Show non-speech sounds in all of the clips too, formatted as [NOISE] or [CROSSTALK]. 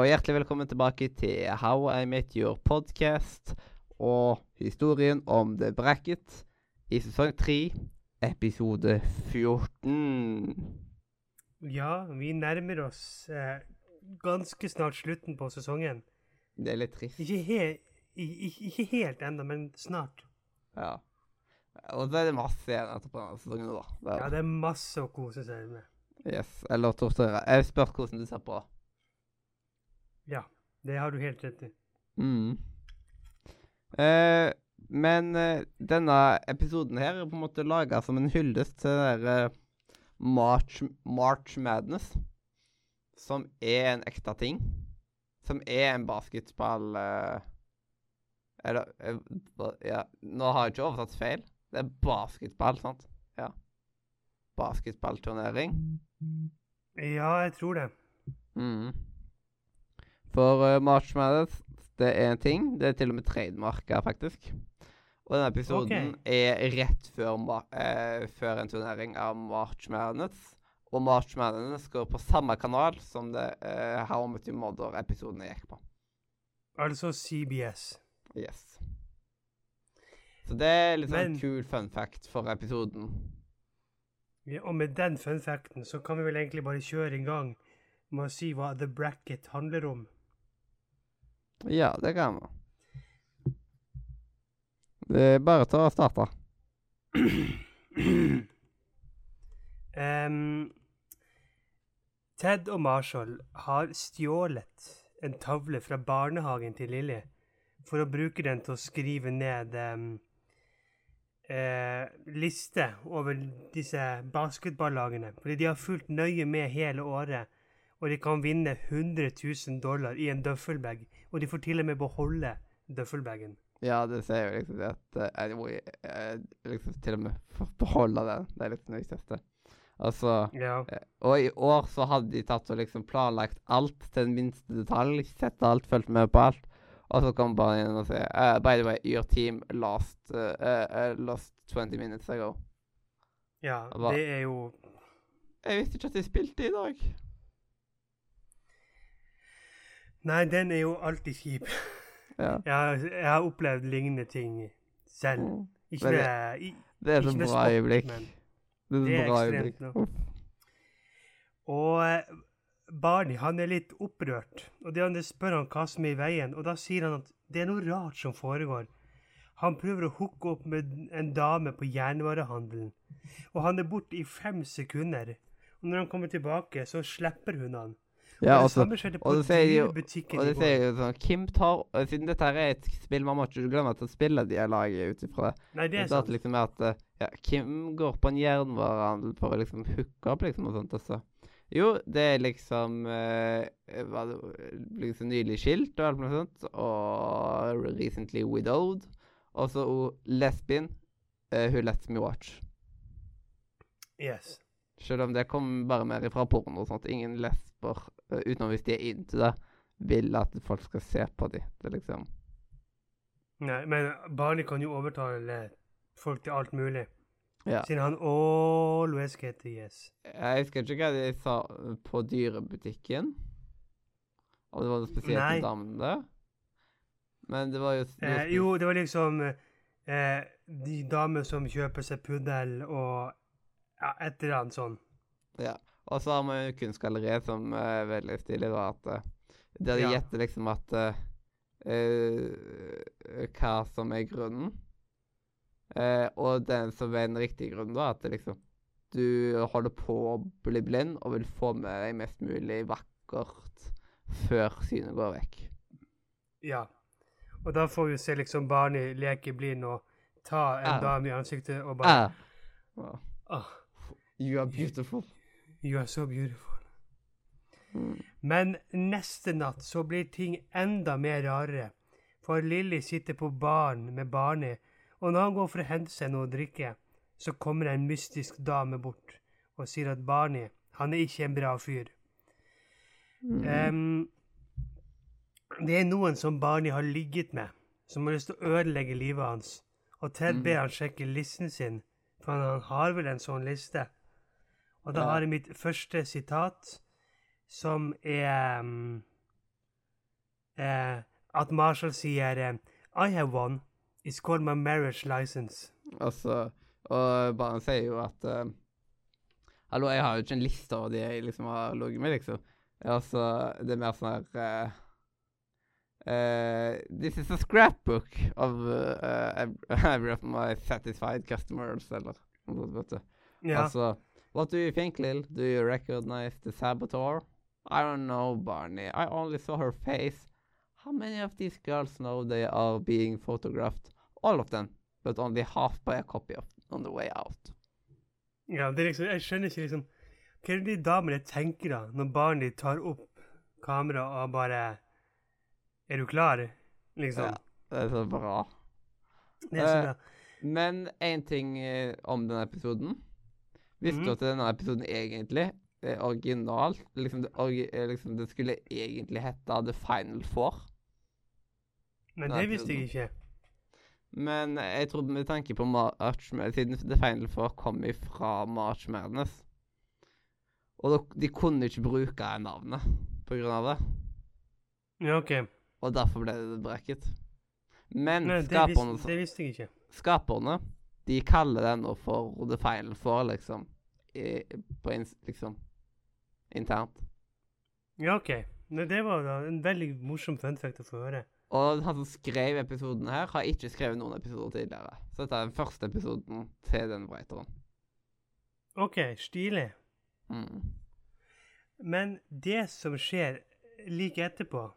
Og hjertelig velkommen tilbake til How I Met Your Podcast og historien om The Bracket i sesong 3, episode 14. Ja, vi nærmer oss eh, ganske snart slutten på sesongen. Det er litt trist. Ikke, he i- i- ikke helt ennå, men snart. Ja. Og så er det masse igjen etterpå denne sesongen, da. Det Ja, er, det er masse å kose seg med. yes. Eller torturere. Jeg spør hvordan du ser på. Ja, det har du helt rett i. Mm. Eh, men eh, denne episoden her er på en måte laga som en hyllest til den der eh, March, March Madness. Som er en ekte ting. Som er en basketball eh, Eller eh, Ja, nå har jeg ikke oversatt feil. Det er basketball, sant? Ja. Basketballturnering. Ja, jeg tror det. Mm. For uh, March Madness, det er en ting. Det er til og med trademarka, faktisk. Og denne episoden okay. er rett før, eh, før en turnering av March Madness. Og March Madness går på samme kanal som det uh, How Much Mother-episoden gikk på. Altså CBS. Yes. Så det er litt sånn Men- kul fun fact for episoden. Ja, og med den fun facten så kan vi vel egentlig bare kjøre en gang med å si hva The Bracket handler om. Ja, det kan vi. Det er bare til å starte. Um, Ted og Marshall har stjålet en tavle fra barnehagen til Lilly for å bruke den til å skrive ned um, eh, liste over disse basketballagene. Fordi de har fulgt nøye med hele året, og de kan vinne 100 000 dollar i en døffelbag. Og de får til og med beholde døffelbagen. Ja, det sier jo liksom det at uh, anyway, eh, liksom til og med får beholde den. Det er liksom det viktigste. Altså Ja. eh, Og i år så hadde de tatt og liksom planlagt alt til den minste detalj. Sett alt, fulgt med på alt. Og så kommer bare inn og sier uh, By the way, your team lost, uh, uh, lost 20 minutes ago. ja, bare, det er jo Jeg visste ikke at de spilte i dag. Nei, den er jo alltid kjip. Ja. [LAUGHS] Jeg, har- jeg har opplevd lignende ting selv. Mm. Ikke det- med, Det er så bra sport, øyeblikk. Det er det er ekstremt nå. Og eh, Barney han er litt opprørt, og det han spør han hva som er i veien, og da sier han at det er noe rart som foregår. Han prøver å hooke opp med en dame på jernvarehandelen, og han er borte i fem sekunder. Og når han kommer tilbake, så slipper hun han. Ja, og det også, samme på og det sier jo- Og det sier jo sånn Kim tar og Siden dette her er et spill, man må ikke glemme at spillet de har laget ut ifra det. Nei, det er sant. at sant. liksom er at eh, ja, Kim går på en jernvarehandel for å liksom hooke opp, liksom, og sånt. Altså. Jo, det er liksom uh, var det, liksom nylig skilt og alt mulig sånt, og recently widowed. Og så hun lesbien uh, hun lets me watch. Yes. Selv om det kommer bare mer ifra porno og sånt. Ingen lesber, eh, utenom hvis de er into det, vil at folk skal se på dem. Det liksom Nei, men Barney kan jo overtale folk til alt mulig. Ja. Siden han always heter yes. Jeg husker ikke hva de sa på dyrebutikken. Om det var noe spesielt med damene der. Men det var jo Eh, jo, det var liksom eh, de damer som kjøper seg puddel og ja, et eller annet sånn. Ja. Og så har vi jo kunstgalleriet, som er veldig stilig, da. At eh, der de Ja. gjetter liksom at uh, eh, Hva som er grunnen. Uh, og den som er den riktige grunnen, da, at liksom du holder på å bli blind og vil få med deg mest mulig vakkert før synet går vekk. Ja. Og da får vi se liksom Barney leke blind og ta en Ah. dame i ansiktet og bare Ah. ah, You are beautiful. You are so beautiful. Mm. Men neste natt så blir ting enda mer rarere. For Lilly sitter på baren med Barney, og når han går for å hente seg noe å drikke, så kommer en mystisk dame bort og sier at Barney, han er ikke en bra fyr. Em, det er noen som Barney har ligget med, som har lyst til å ødelegge livet hans. Og Ted ber han sjekke listen sin, for han har vel en sånn liste. Og da har jeg mitt første sitat, som er um, uh, at Marshall sier eh, I have one. It's called my marriage license. Altså, og barnet sier jo at uh, Hallo, jeg har jo ikke en liste over de jeg liksom har ligget med, liksom. Altså, det er mer sånn her Uh, This is a scrapbook of uh, [LAUGHS] every of my satisfied customers, eller noe sånt, vet du. Ja. Altså, what do you think, Lil? Do you recognize the saboteur? I don't know, Barney. I only saw her face. How many of these girls know they are being photographed? All of them, but only half by a copy of on the way out. ja, det er liksom, jeg skjønner ikke liksom Hva er det de damene tenker da, når barnet ditt tar opp kamera og bare Er du klar? Liksom. Ja. Det er så bra. Det er sånn, Eh, ja. Men én ting eh, om denne episoden. Visste du mm. at denne episoden egentlig er original? Liksom det, eh, liksom det skulle egentlig hete The Final Four. Men det visste jeg ikke. Men jeg trodde med tanke på March Siden The Final Four kom ifra March Madness Og de kunne ikke bruke navnet på grunn av det. Ja, OK. Og derfor ble det brekket. Men Nei, det, skaperne, visste, det visste jeg ikke. skaperne de kaller den nå for The Final Four, liksom. I, på in, liksom internt. Ja, OK. Men det var da en veldig morsom fun fact å få høre. Og han som skrev episoden her, har ikke skrevet noen episoder tidligere. Så dette er den første episoden til den writeren. OK, stilig. Mm. Men det som skjer like etterpå,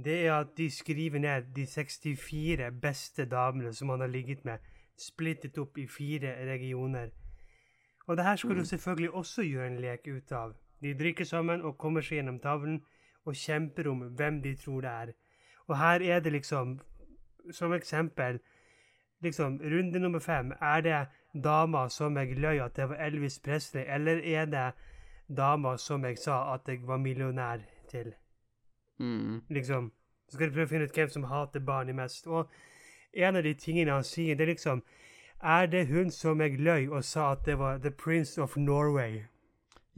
det er at de skriver ned de 64 beste damene som han har ligget med, splittet opp i fire regioner. Og det her skal du selvfølgelig også gjøre en lek ut av. De drikker sammen og kommer seg gjennom tavlen og kjemper om hvem de tror det er. Og her er det liksom, som eksempel, liksom runde nummer fem, er det dama som jeg løy at det var Elvis Presley, eller er det dama som jeg sa at jeg var millionær til? Mm. liksom. Så skal du prøve å finne ut hvem som hater barnet mest. Og en av de tingene han sier, det er liksom Er det hun som jeg løy og sa at det var The Prince of Norway?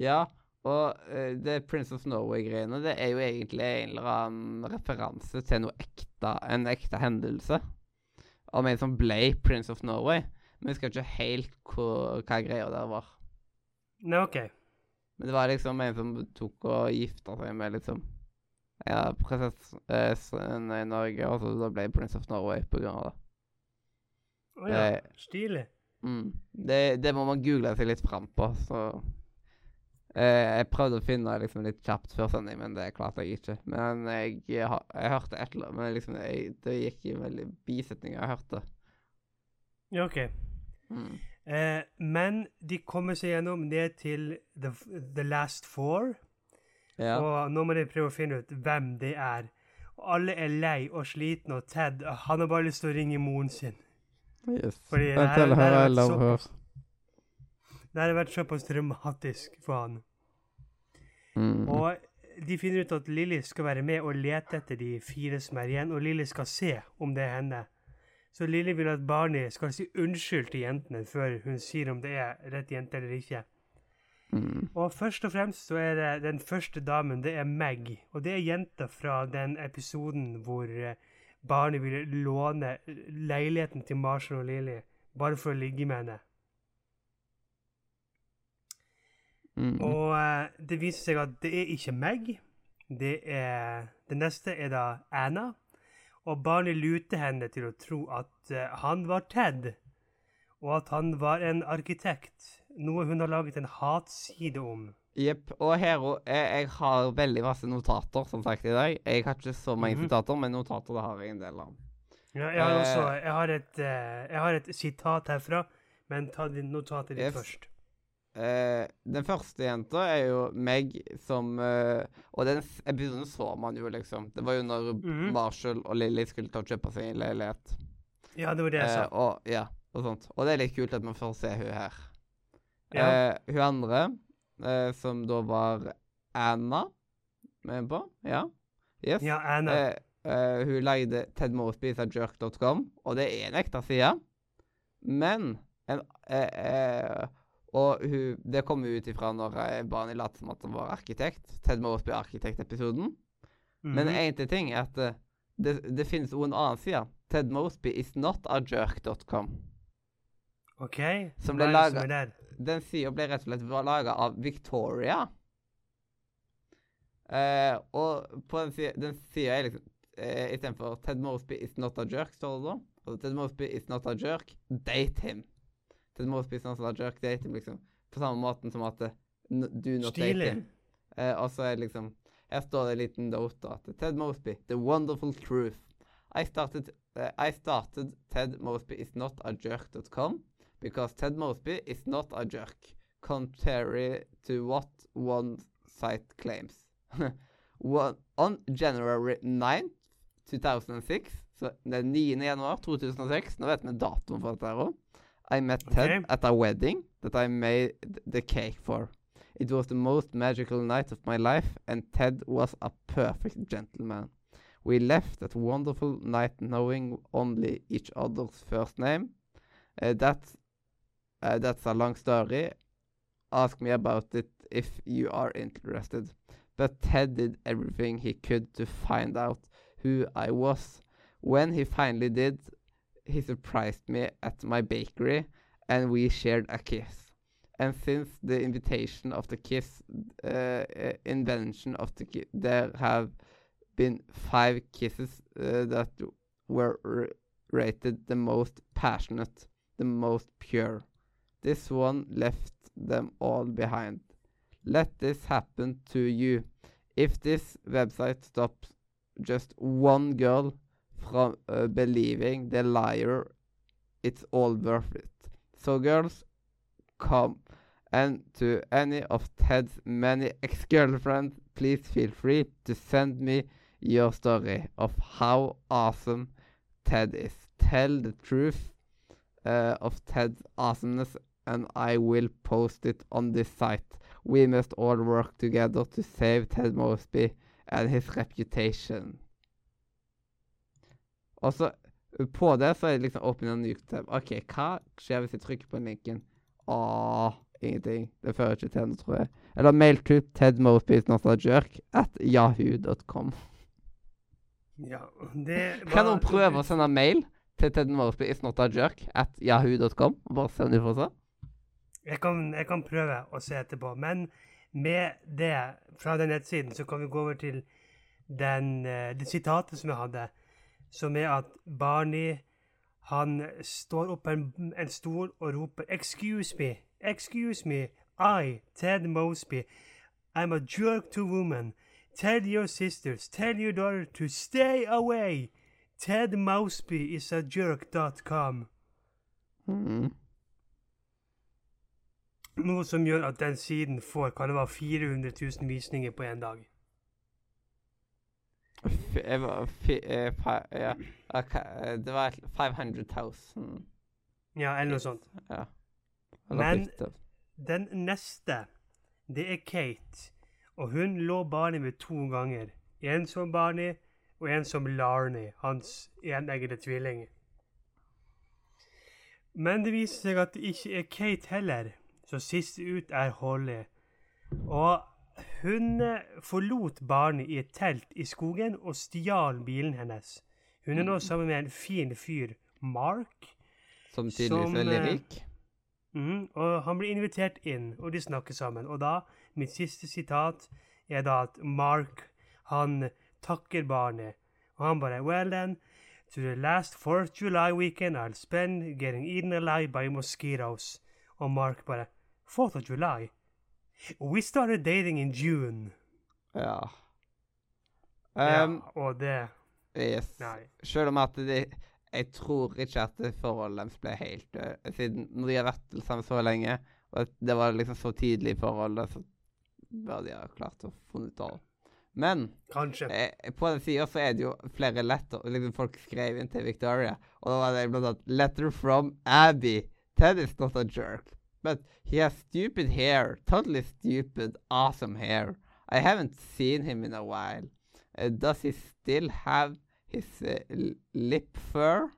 Ja, og uh, det Prince of Norway-greiene, det er jo egentlig en eller annen referanse til noe ekte, en ekte hendelse. Om en som ble Prince of Norway. Men jeg husker ikke helt hvor, hva greia der var. Nei, OK. Men det var liksom en som tok og gifta seg med liksom ja, prinsessen i Norge, og så da ble Prince of Norway på grunn av det. Å ja. Eh, Stilig. Mm. Det, det må man google seg litt fram på, så eh, Jeg prøvde å finne liksom litt kjapt før sending, men det klarte jeg ikke. Men jeg, jeg, jeg hørte et eller annet, men liksom jeg, det gikk i veldig bisetninger jeg hørte. Ja, OK. Mm. Eh, men de kommer seg gjennom ned til The, the Last Four. Ja. Og nå må de prøve å finne ut hvem de er. Og alle er lei og slitne, og Ted han har bare lyst til å ringe moren sin. Yes. Fordi det her- det har vært såpass dramatisk for han. Mm. Og de finner ut at Lilly skal være med og lete etter de fire som er igjen, og Lilly skal se om det er henne. Så Lilly vil at Barney skal si unnskyld til jentene før hun sier om det er rett jente eller ikke. Mm. Og først og fremst så er det den første damen, det er Meg. Og det er jenta fra den episoden hvor barnet Barney ville låne leiligheten til Marshall og Lilly bare for å ligge med henne. Mm. Og eh, det viser seg at det er ikke meg. Det er Det neste er da Anna. Og barnet luter henne til å tro at eh, han var Ted, og at han var en arkitekt. Noe hun har laget en hatside om. Jepp. Og Hero, jeg, jeg har veldig masse notater, som sagt, i dag. Jeg har ikke så mange mm -hmm. notater, men notater det har jeg en del av. Ja, jeg, har Eh. også, jeg, har et, eh, jeg har et sitat herfra, men ta din notatet ditt først. Uh, Den første jenta er jo Meg som uh, Og den episoden så man jo, liksom. Det var jo når Mhm. Marshall og Lily skulle ta og kjøpe seg en leilighet. Ja, det var det jeg sa. sa. og, ja, og sånt. Og det er litt kult at man får se hun her. Ja. Eh, hun andre, eh, som da var Anna med på, ja. Yes. Ja, Anna. Eh, eh, hun leide Ted Mosby fra jerk.com, og det er en ekte side. Men en, eh, eh, Og hun, det kom ut ifra når eh, Barney lot som at han var arkitekt. Ted Mosby Arkitekt-episoden. Men Mhm. en til ting er at det, det finnes også en annen side. Ted Mosby is not a jerk.com. OK. som Hva ble er det laget- som er der? Den sida ble rett og slett laga av Victoria. Uh, og på den sida, den sida er liksom uh, Istedenfor Ted Mosby is not a jerk, står det da. Og Ted Mosby is not a jerk, date him. Ted Mosby is not a jerk, date him, liksom. På samme måten som at eh, n- do not date him. Uh, og så er det liksom Her står det en liten note at Ted Mosby, the wonderful truth. I started, uh, I started Ted Mosby is not a jerk.com because Ted Mosby is not a jerk, contrary to what one site claims. [LAUGHS] One, on January 9th, 2006, så den 9. januar 2006, nå vet vi datoen for dette her I met Ted at a wedding that I made the cake for. It was the most magical night of my life, and Ted was a perfect gentleman. We left that wonderful night knowing only each other's first name. Uh, that's, uh, that's a long story. Ask me about it if you are interested. But Ted did everything he could to find out who I was. When he finally did, he surprised me at my bakery and we shared a kiss. And since the invitation of the kiss, uh, invention of the ki- there have been five kisses uh, that were rated the most passionate, the most pure. This one left them all behind. Let this happen to you. If this website stops just one girl from uh, believing the liar, it's all worth it. So, girls, come. And to any of Ted's many ex girlfriends, please feel free to send me your story of how awesome Ted is. Tell the truth uh, of Ted's awesomeness, and I will post it on this site. We must all work together to save Ted Mosby and his reputation. Og så på det så er det liksom open en new tab. OK, hva skjer hvis jeg trykker på linken? Åh, ingenting. Det fører ikke til noe, tror jeg. Eller mail to Ted Mosby is not a jerk at yahoo.com. Ja, det Kan noen prøve å sende mail til Ted Mosby is not a jerk at yahoo.com? Bare se om de får se. Jeg kan, jeg kan prøve å se etterpå, men med det fra den nettsiden så kan vi gå over til den, eh, det sitatet som jeg hadde, som er at Barney han står opp en, en stol og roper 'Excuse me, excuse me, I, Ted Mosby, I'm a jerk to women. Tell your sisters, tell your daughter to stay away. Ted Mosby is a jerk.com. Mm. Noe som gjør at den siden får kan det være 400 000 visninger på én dag. F var eh, ja. ok, eh, Det var 500 000. Ja, eller noe sånt. Ja. Men- Den neste, det er Kate. Og hun lå Barney med to ganger. En som Barney, og en som Larney, hans eneggede tvilling. Men det viser seg at det ikke er Kate heller, så sist ut er Holly. Og hun eh, forlot barnet i et telt i skogen og stjal bilen hennes. Hun er nå sammen med en fin fyr, Mark. Som tydeligvis er veldig eh, rik. Mhm, og han blir invitert inn, og de snakker sammen. Og da, mitt siste sitat, er da at Mark, han takker barnet. Og han bare Well then, to the last 4th July weekend I'll spend getting eaten alive by mosquitoes. Og Mark bare 4th of July? We started dating in June. Ja. Ja, Um, og det yes. Nei. Selv om at de Jeg tror ikke at det forholdet deres ble helt uh, siden når de har vært sammen så lenge, Og det var liksom så tidlig i forholdet, så bør de ha klart å funnet ut av. Men eh, på den sida så er det jo flere letter liksom Folk skrev inn til Victoria, og da var det blant annet 'Letter from Abby'. Ted is not a jerk, but he has stupid hair. Totally stupid, awesome hair. I haven't seen him in a while. Uh, does he still have his uh, lip fur?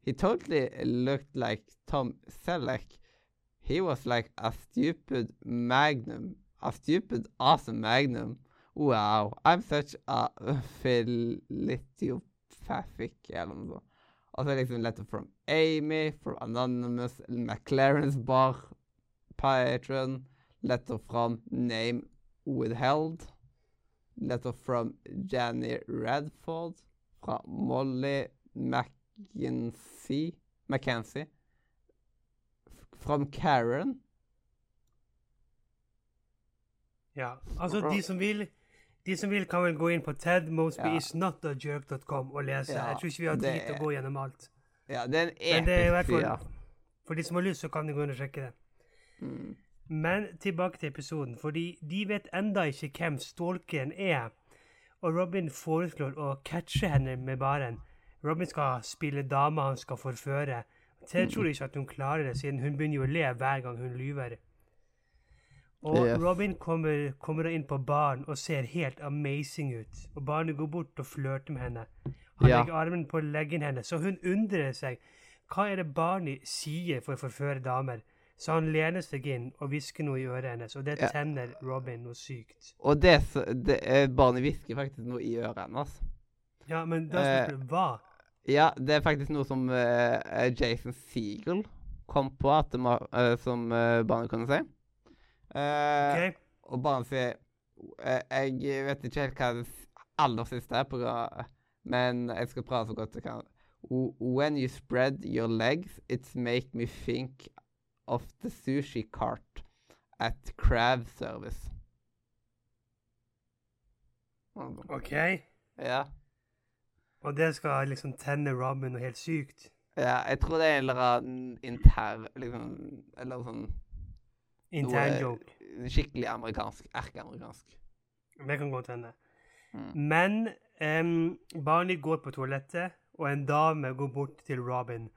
He totally looked like Tom Selleck. He was like a stupid magnum. A stupid, awesome magnum. Wow, I'm such a [LAUGHS] eller noe sånt. Og så er liksom letter from Amy, from Anonymous, McLaren's bar, patron, letter from name withheld, letter from Janny Radford, fra Molly McKenzie, McKenzie, from Karen, Ja. Altså, de som vil de som vil, kan vel gå inn på tedmosbyisnotajerk.com og lese. Ja, jeg tror ikke vi har tid til å gå gjennom alt. ja, det er en Men det er i hvert fall ja. For de som har lyst, så kan de gå inn og sjekke det. Mm. Men tilbake til episoden, fordi de vet enda ikke hvem stalkeren er. Og Robin foreslår å catche henne med baren. Robin skal spille dame han skal forføre. Ted [LAUGHS] tror ikke at hun klarer det, siden hun begynner jo å le hver gang hun lyver. Og Yes. Robin kommer, kommer inn på baren og ser helt amazing ut. Og barnet går bort og flørter med henne. Han Ja. legger armen på leggen hennes, så hun undrer seg. Hva er det Barney sier for å forføre damer? Så han lener seg inn og hvisker noe i øret hennes, og det Ja. tenner Robin noe sykt. Og det, det er, barnet hvisker faktisk noe i øret hennes. Ja, men da Eh, spør du hva? Ja, det er faktisk noe som uh, Jason Seagull kom på at det eh, som uh, barnet kunne si. Eh, Ok? Og bare si eh, Jeg vet ikke helt hva det aller siste er, på, men jeg skal prate så godt jeg kan. When you spread your legs, it's make me think of the sushi cart at crab service. Ok. Ja. Og det skal liksom tenne Robin noe helt sykt. ja. Jeg tror det er en eller annen intern liksom, Eller sånn Intern joke. Skikkelig amerikansk. Erkeamerikansk. Det kan godt hende. Mm. Men um, Barney går på toalettet, og en dame går bort til Robin.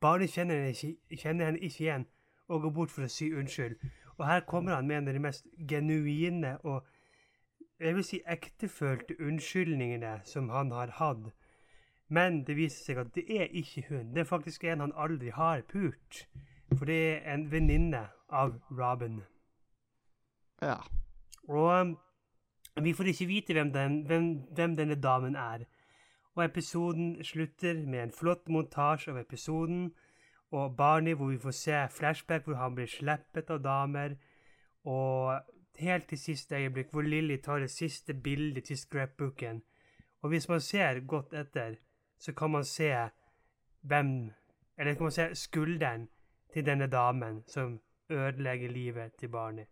Barney kjenner henne ikke, kjenner henne ikke igjen og går bort for å si unnskyld. Og her kommer han med en av de mest genuine og jeg vil si ektefølte unnskyldningene som han har hatt. Men det viser seg at det er ikke hun. Det er faktisk en han aldri har pult. For det er en venninne av Robin. Ja. Og um, vi får ikke vite hvem, den, hvem, hvem denne damen er. Og episoden slutter med en flott montasje av episoden og Barney, hvor vi får se flashback hvor han blir sluppet av damer. Og helt til siste øyeblikk, hvor Lilly tar det siste bildet til scrapbooken. Og hvis man ser godt etter, så kan man se hvem Eller kan man se skulderen til denne damen som ødelegger livet til barnet.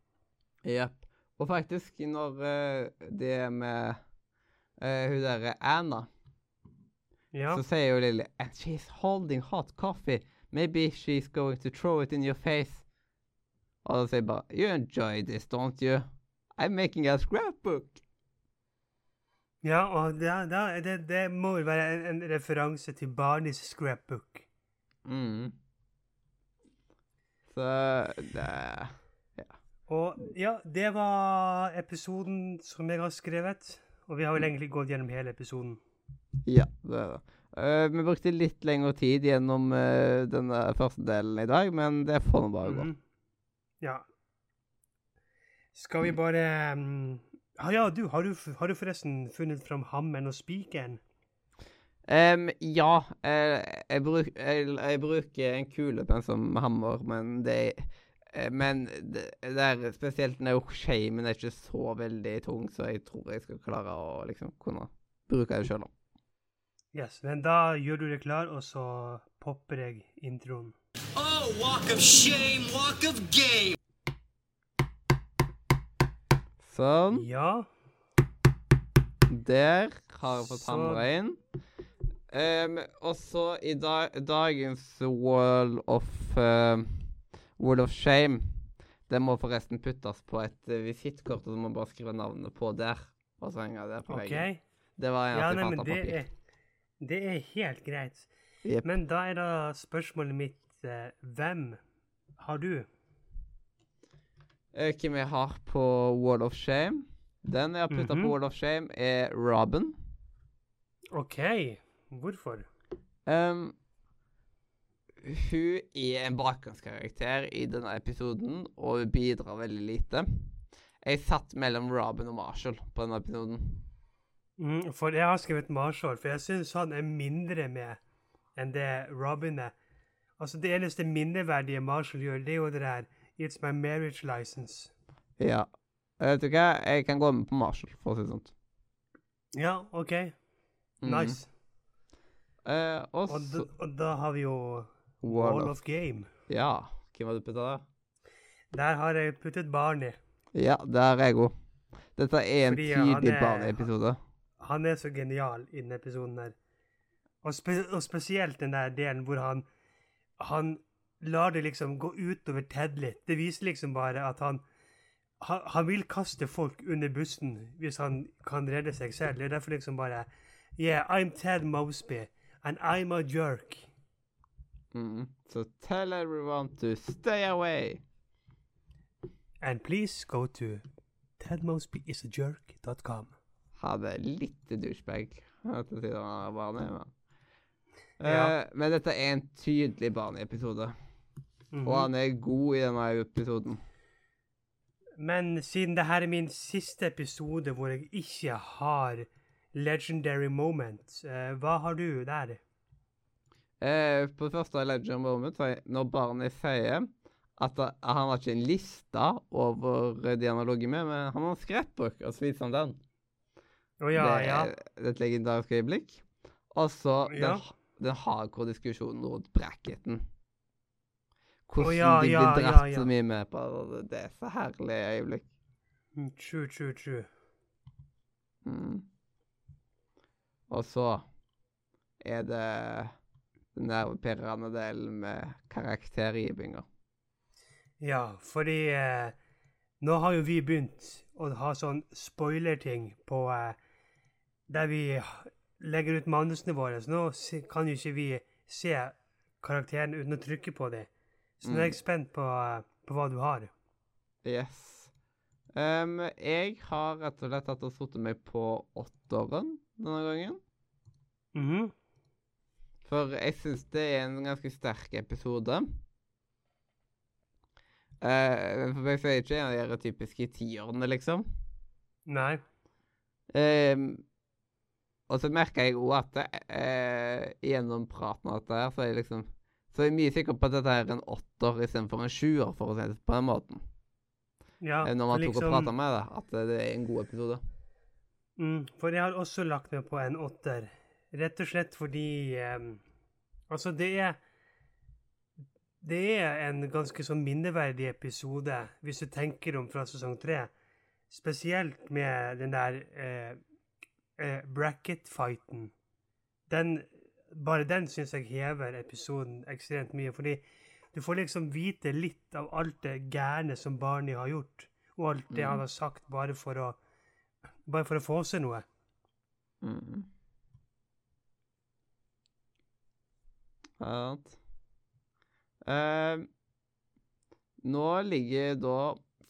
Jepp. Og faktisk, når uh, det er med uh, hun derre Anna, Ja. så sier jo Lilly And she's holding hot coffee. Maybe she's going to throw it in your face. Og da sier jeg bare You enjoy this, don't you? I'm making a scrapbook. Ja, og det, det, det, det må jo være en, en referanse til Barneys scrapbook. Mm. Så det Og ja, det var episoden som jeg har skrevet. Og vi har vel egentlig gått gjennom hele episoden. Ja, det er det. Uh, vi brukte litt lengre tid gjennom uh, denne første delen i dag, men det får nå bare gå. Mm. Ja. Skal vi bare um, ah, Ja, du har, du, har du forresten funnet fram hammeren og spikeren? Em, ja, eh, jeg, bruk, jeg, jeg bruker en kulepenn som hammer, men det eh, Men det, det er spesielt når shamen er ikke så veldig tung, så jeg tror jeg skal klare å liksom kunne bruke det sjøl. Yes, men da gjør du deg klar, og så popper jeg introen. Oh, walk of shame, walk of game. Sånn. Ja. Der har jeg fått Så- hamra inn. Em, og så i dag, dagens Wall of uh, Wall of Shame. Det må forresten puttes på et uh, visittkort, og så må man bare skrive navnet på der. Og så henger det på OK? veggen. Det var en Ja, nei, men det er, det er helt greit. Yep. Men da er da spørsmålet mitt uh, Hvem har du? Eh, Hvem jeg har på Wall of Shame? Den jeg har putta Mhm. på Wall of Shame, er Robin. OK. Hvorfor? Um, hun er en bakgrunnskarakter i denne episoden, og hun bidrar veldig lite. Jeg satt mellom Robin og Marshall på denne episoden. Mm, for jeg har skrevet Marshall, for jeg syns han er mindre med enn det Robin er. Altså, det eneste minneverdige Marshall gjør, det er jo det der It's my marriage license. Ja. Vet du hva, jeg kan gå med på Marshall, for å si det sånn. Ja, OK. Nice. Nice. Eh, og Og, da, og da har vi jo Wall of of Game. Ja. Hvem har du putta der? Der har jeg puttet Barney. Ja, der er jeg òg. Dette er en Fordi tidlig tydelig barneepisode. Han er så genial i denne episoden her. Og, spe og spesielt den der delen hvor han Han lar det liksom gå utover Ted litt. Det viser liksom bare at han han, han vil kaste folk under bussen hvis han kan redde seg selv. Det er derfor liksom bare Yeah, I'm Ted Mosby, and I'm a jerk. Mhm. So tell everyone to stay away. And please go to tedmosbyisajerk.com. tedmosbyisajjerk.com. Hadde litt douchebag til siden. Men. Ja. Uh, men dette er en tydelig barneepisode, -hmm. og han er god i denne episoden. Men siden dette er min siste episode hvor jeg ikke har legendary moment, eh, hva har du der? Eh, på det første legendary Moment, var når barnet sier at han har ikke en liste over de han har ligget med, men han har en skrettbok, og så viser han den. Å ja, det, ja. det er et legendarisk øyeblikk. Og så Ja. den, den hardcore diskusjonen rundt bracketen. Hvordan ja, de blir dratt ja. så mye med på det. Det er så herlig øyeblikk. Mm, True, true, true. Mm. Og så er det den nervepirrende delen med karaktergivninger. Ja, fordi eh, nå har jo vi begynt å ha sånn spoilerting på eh, Der vi legger ut manusene våre. Så nå kan jo ikke vi se karakteren uten å trykke på dem. Så nå er jeg spent på, eh, på hva du har. Yes. Um, jeg har rett og slett tatt og satt meg på åtteren denne gangen. Mhm. For jeg syns det er en ganske sterk episode. Uh, for jeg sier ikke en av de typiske tiårene, liksom. Nei. Em, og så merker jeg òg at uh, gjennom praten og det her, så er jeg liksom Så er mye sikker på at dette er en åtter istedenfor en sjuer, for å si det på den måten. Ja, Eh, Når man man tok og liksom- prata med det, at det er en god episode. Mm, for jeg har også lagt meg på en åtter. Rett og slett fordi um, Altså, det er Det er en ganske sånn minneverdig episode, hvis du tenker om fra sesong tre. Spesielt med den der eh, eh, bracket-fighten. Den Bare den syns jeg hever episoden ekstremt mye, fordi du får liksom vite litt av alt det gærne som Barney har gjort, og alt det han har sagt bare for å bare for å få seg noe. Mm. Ja, sant. Eh, nå ligger da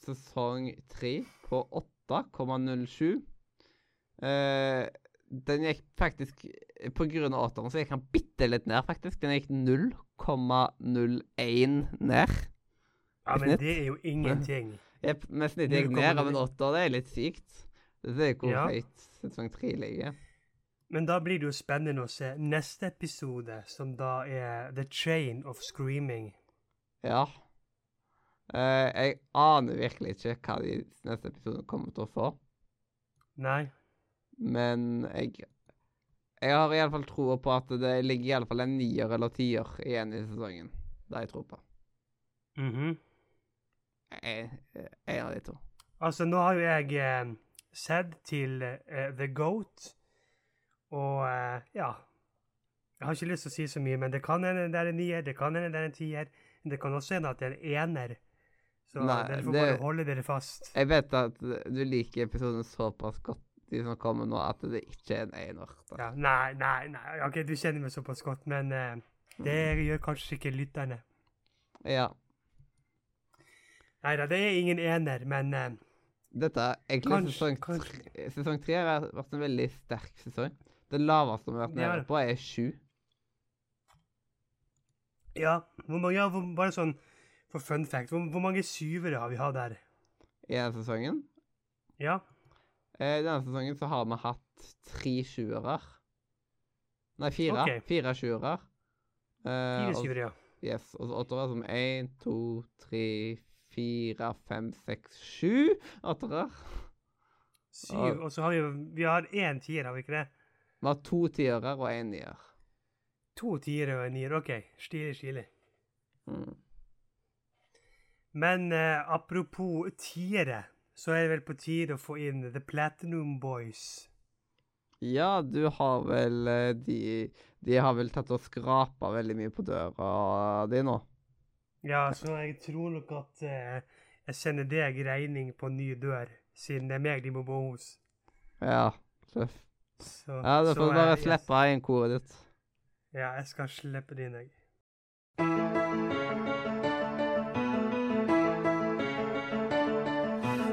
sesong tre på 8,07. Uh, den gikk faktisk På grunn av åtteren så gikk han bitte litt ned, faktisk. Den gikk 0,01 ned. Ja, men det er jo ingenting. Med men snittet gikk ned av en 0,09. åtter. Det er litt sykt. Det er hvor Ja. høyt sesong tre ligger. Men da blir det jo spennende å se neste episode, som da er The Chain of Screaming. Ja. Uh, jeg aner virkelig ikke hva de neste episodene kommer til å få, Nei. men jeg Jeg har iallfall troa på at det ligger iallfall en nier eller tier igjen i sesongen. Det jeg tro på. Mhm. jeg, jeg, har de to. Altså, nå har jo jeg eh, sett til uh, The Goat, og uh, ja Jeg har ikke lyst til å si så mye, men det kan hende det er en nier, det kan hende det er en tier. Det kan også hende at det er en ener. Så Nei, dere får det- bare holde dere fast. Jeg vet at du liker episoden såpass godt, de som kommer nå, at det ikke er en einer. Ja, nei, nei, nei. OK, du kjenner meg såpass godt, men uh, det gjør kanskje ikke lytterne. Ja. Nei da, det er ingen ener, men Dette er egentlig Kanskje- sesong kanskje. Sesong tre har vært en veldig sterk sesong. Det laveste vi har vært nede på, er sju. ja. Hvor mange, ja, bare sånn for fun fact, hvor, hvor mange syvere har vi hatt her? I denne sesongen. Ja? I denne sesongen så har vi hatt tre sjuere. Nei, fire. Okay. Fire sjuere. Uh, Fire syvere, ja. Yes, og så åttere som én, to, tre, fire, fem, seks, sju åttere. Syv, og så har vi vi har én tier, har vi ikke det? Vi har to tiere og én nier. To tiere og en nier. OK, stilig, stilig. Mm. Men eh, apropos tiere, så er det vel på tide å få inn The Platinum Boys. Ja, du har vel eh, De, de har vel tatt og skrapa veldig mye på døra di nå. Ja, så jeg tror nok at eh, jeg sender deg regning på ny dør, siden det er meg de må bo hos. Ja. tøff. Så, ja, da får du bare eh, slippe inn koret ditt. Ja, jeg skal slippe det inn, jeg.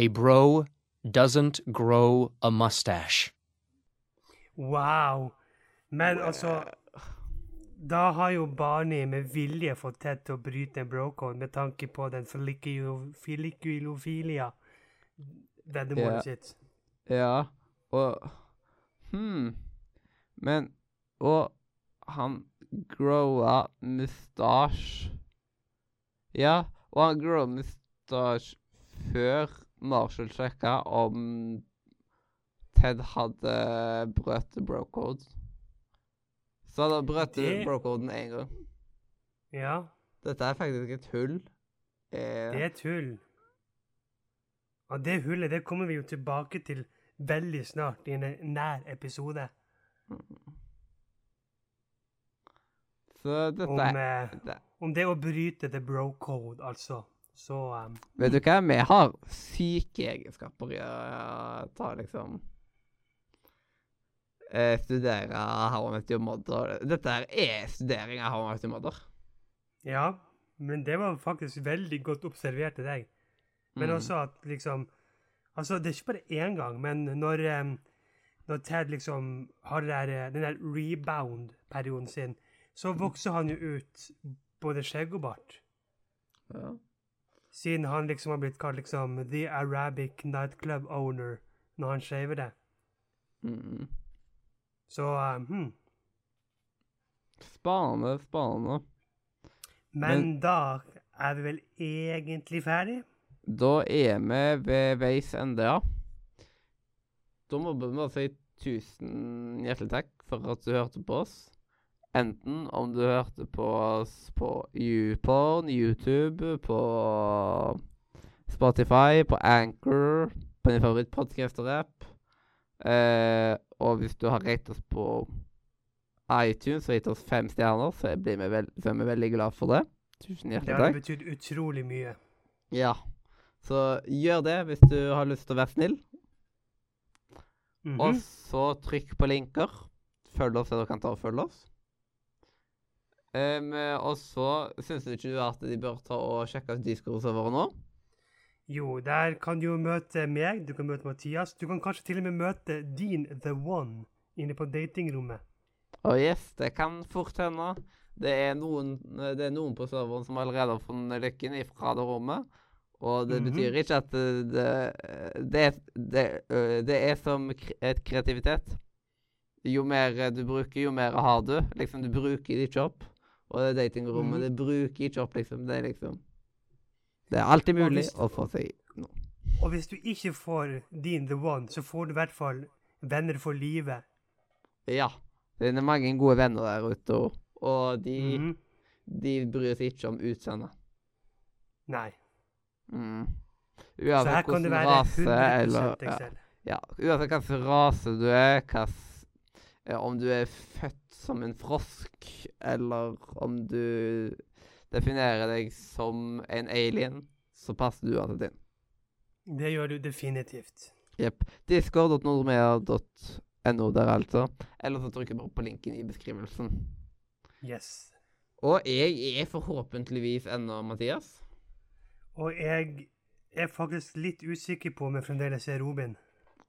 A bro doesn't grow a mustache. Wow. Men altså Da har jo Barney med vilje fått Ted til å bryte en brocode med tanke på den folliculofilia-veddemålet Ja. sitt. Ja, og Hm. Men Og han growa mustasje Ja, og han growa mustasje før Marshall sjekka om Ted hadde brøt bro-code. Så han brøt Det- bro-coden én gang. Ja, Dette er faktisk et hull. Eh, det er et hull. Og det hullet det kommer vi jo tilbake til veldig snart i en nær episode. så dette Om, er eh, det, om det å bryte the bro code, altså. Så um, Vet du hva, vi har syke egenskaper i å ta liksom eh, Studere How I Mother. Dette her er studering av How I Mother. Ja, men det var faktisk veldig godt observert til deg. Men Mm. også at liksom Altså, det er ikke bare én gang, men når, um, når Ted liksom har der, eh, den der rebound-perioden sin, så vokser han jo ut både skjegg og bart. Ja. Siden han liksom har blitt kalt liksom The Arabic Nightclub Owner når han shaver det. Mm. Så um, hmm. Spane, spane. Men, Men- da er vi vel egentlig ferdig? Da er vi ved veis ende, ja. Da må vi bare si tusen hjertelig takk for at du hørte på oss. Enten om du hørte på oss på YouPorn, YouTube, på Spotify, på Anchor, på din favorittpodkast-app. Eh, og hvis du har rett oss på iTunes og gitt oss fem stjerner, så blir vi, veld så er vi veldig glad for det. Tusen Det hjertelig takk. betydd utrolig mye. Ja. Så gjør det hvis du har lyst til å være snill. Mhm. Og så trykk på linker. Følg oss der du kan ta og følge oss. Em, og så syns du ikke du at de bør ta og sjekke ut Discord-serveren nå? Jo, der kan du jo møte meg, du kan møte Mathias. Du kan kanskje til og med møte din The One inne på datingrommet. Å yes, det kan fort hende. Det er noen, det er noen på serveren som allerede har funnet lykken ifra det rommet. Og det Mhm. betyr ikke at det, det, det, det, er som et kreativitet. Jo mer du bruker, jo mer har du. Liksom, du bruker det ikke opp. Og det datingrommet, Mm. det bruker ikke opp, liksom. Det er liksom Det er alltid mulig du, å få seg noe. Og hvis du ikke får din the one, så får du i hvert fall venner for livet. Ja. Det er mange gode venner der ute, og, og de, mm. de bryr seg ikke om utseendet. Nei. Mm. Så her Uansett kan det være rase 100 eller ja, ja, Uansett hvilken rase du er, hvilken Om du er født som en frosk, eller om du definerer deg som en alien, så passer du uansett inn. Det gjør du definitivt. Jepp. Discord.nordmea.no der, altså. Eller så trykker du bare på linken i beskrivelsen. Yes. Og jeg er forhåpentligvis ennå Mathias. Og jeg er faktisk litt usikker på om jeg fremdeles er Robin.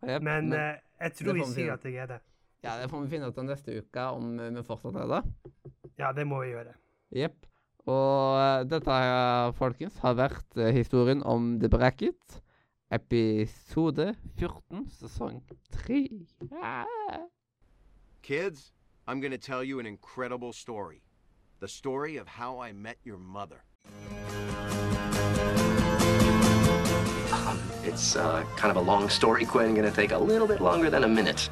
Yep, Men eh, jeg tror vi sier at jeg er det. Ja, det får vi finne ut av neste uke, om vi fortsatt er det. Ja, det må vi gjøre. Jepp. Og dette, folkens, har vært eh, historien om The Bracket. Episode 14, sesong 3. Ah. Kids, I'm gonna tell you an incredible story. The story of how I met your mother. Um, it's uh, kind of a long story, Quinn. Gonna take a little bit longer than a minute.